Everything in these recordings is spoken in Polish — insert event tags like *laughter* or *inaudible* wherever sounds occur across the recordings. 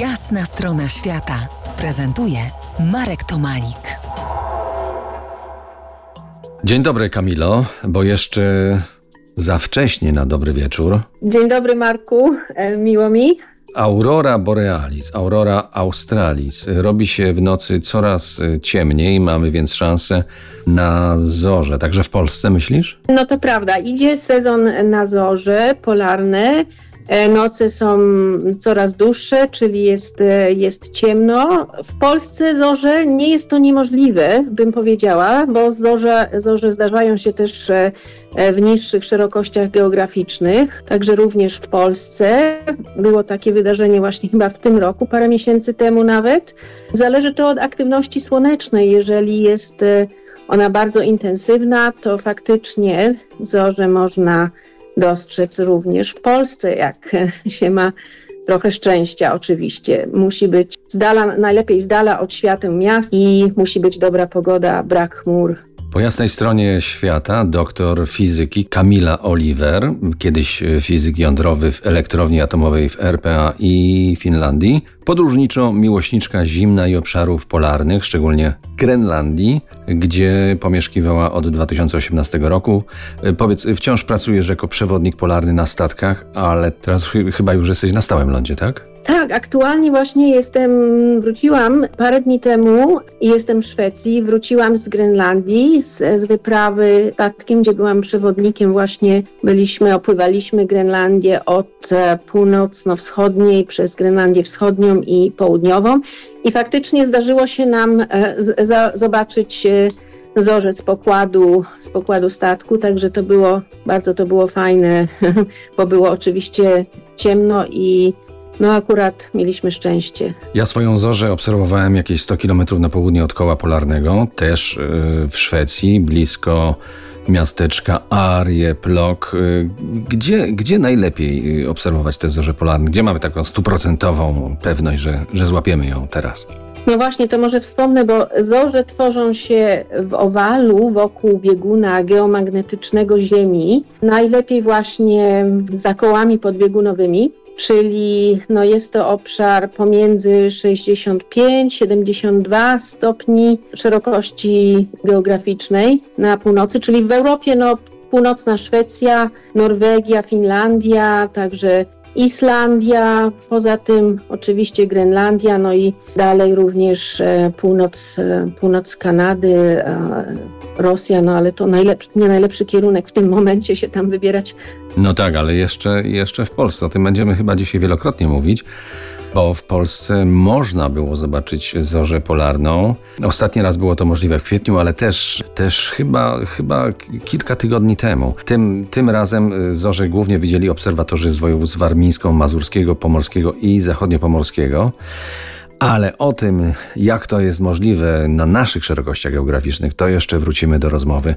Jasna strona świata prezentuje Marek Tomalik. Dzień dobry, Kamilo, bo jeszcze za wcześnie na dobry wieczór. Dzień dobry, Marku. E, miło mi. Aurora borealis, aurora australis robi się w nocy coraz e, ciemniej, mamy więc szansę na zorze. Także w Polsce myślisz? No to prawda, idzie sezon na zorze polarne. E, noce są coraz dłuższe, czyli jest, e, jest ciemno. W Polsce zorze nie jest to niemożliwe, bym powiedziała, bo zorze, zorze zdarzają się też e, w niższych szerokościach geograficznych, także również w Polsce. Było takie wydarzenie właśnie chyba w tym roku, parę miesięcy temu nawet. Zależy to od aktywności słonecznej. Jeżeli jest ona bardzo intensywna, to faktycznie zorze można dostrzec również w Polsce, jak *laughs* się ma trochę szczęścia oczywiście. Musi być z dala, najlepiej z dala od świateł miast i musi być dobra pogoda, brak chmur. Po jasnej stronie świata doktor fizyki Kamila Oliver, kiedyś fizyk jądrowy w elektrowni atomowej w RPA i Finlandii, podróżniczo miłośniczka zimna i obszarów polarnych, szczególnie Grenlandii, gdzie pomieszkiwała od 2018 roku. Powiedz, wciąż pracujesz jako przewodnik polarny na statkach, ale teraz chyba już jesteś na stałym lądzie, tak? Tak, aktualnie właśnie jestem, wróciłam parę dni temu i jestem w Szwecji. Wróciłam z Grenlandii, z, z wyprawy statkiem, gdzie byłam przewodnikiem. Właśnie byliśmy, opływaliśmy Grenlandię od e, północno-wschodniej przez Grenlandię wschodnią i południową. I faktycznie zdarzyło się nam e, z, za, zobaczyć e, zorze z pokładu, z pokładu statku, także to było, bardzo to było fajne, *laughs* bo było oczywiście ciemno i no akurat mieliśmy szczęście. Ja swoją zorzę obserwowałem jakieś 100 km na południe od koła polarnego, też yy, w Szwecji, blisko miasteczka Arie, Plok. Yy, gdzie, gdzie najlepiej yy, obserwować te zorze polarne? Gdzie mamy taką stuprocentową pewność, że, że złapiemy ją teraz? No właśnie, to może wspomnę, bo zorze tworzą się w owalu wokół bieguna geomagnetycznego Ziemi, najlepiej właśnie za kołami podbiegunowymi czyli no jest to obszar pomiędzy 65-72 stopni szerokości geograficznej na północy, czyli w Europie no, północna Szwecja, Norwegia, Finlandia, także Islandia, poza tym oczywiście Grenlandia, no i dalej również e, północ, e, północ Kanady, Rosja, no ale to najlepszy, nie najlepszy kierunek w tym momencie się tam wybierać. No tak, ale jeszcze, jeszcze w Polsce, o tym będziemy chyba dzisiaj wielokrotnie mówić bo w Polsce można było zobaczyć zorzę polarną. Ostatni raz było to możliwe w kwietniu, ale też, też chyba, chyba kilka tygodni temu. Tym, tym razem y, zorze głównie widzieli obserwatorzy z województw warmińsko-mazurskiego, pomorskiego i zachodniopomorskiego. Ale o tym, jak to jest możliwe na naszych szerokościach geograficznych, to jeszcze wrócimy do rozmowy.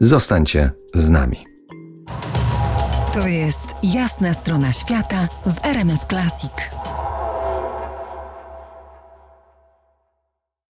Zostańcie z nami. To jest jasna strona świata w RMS Classic.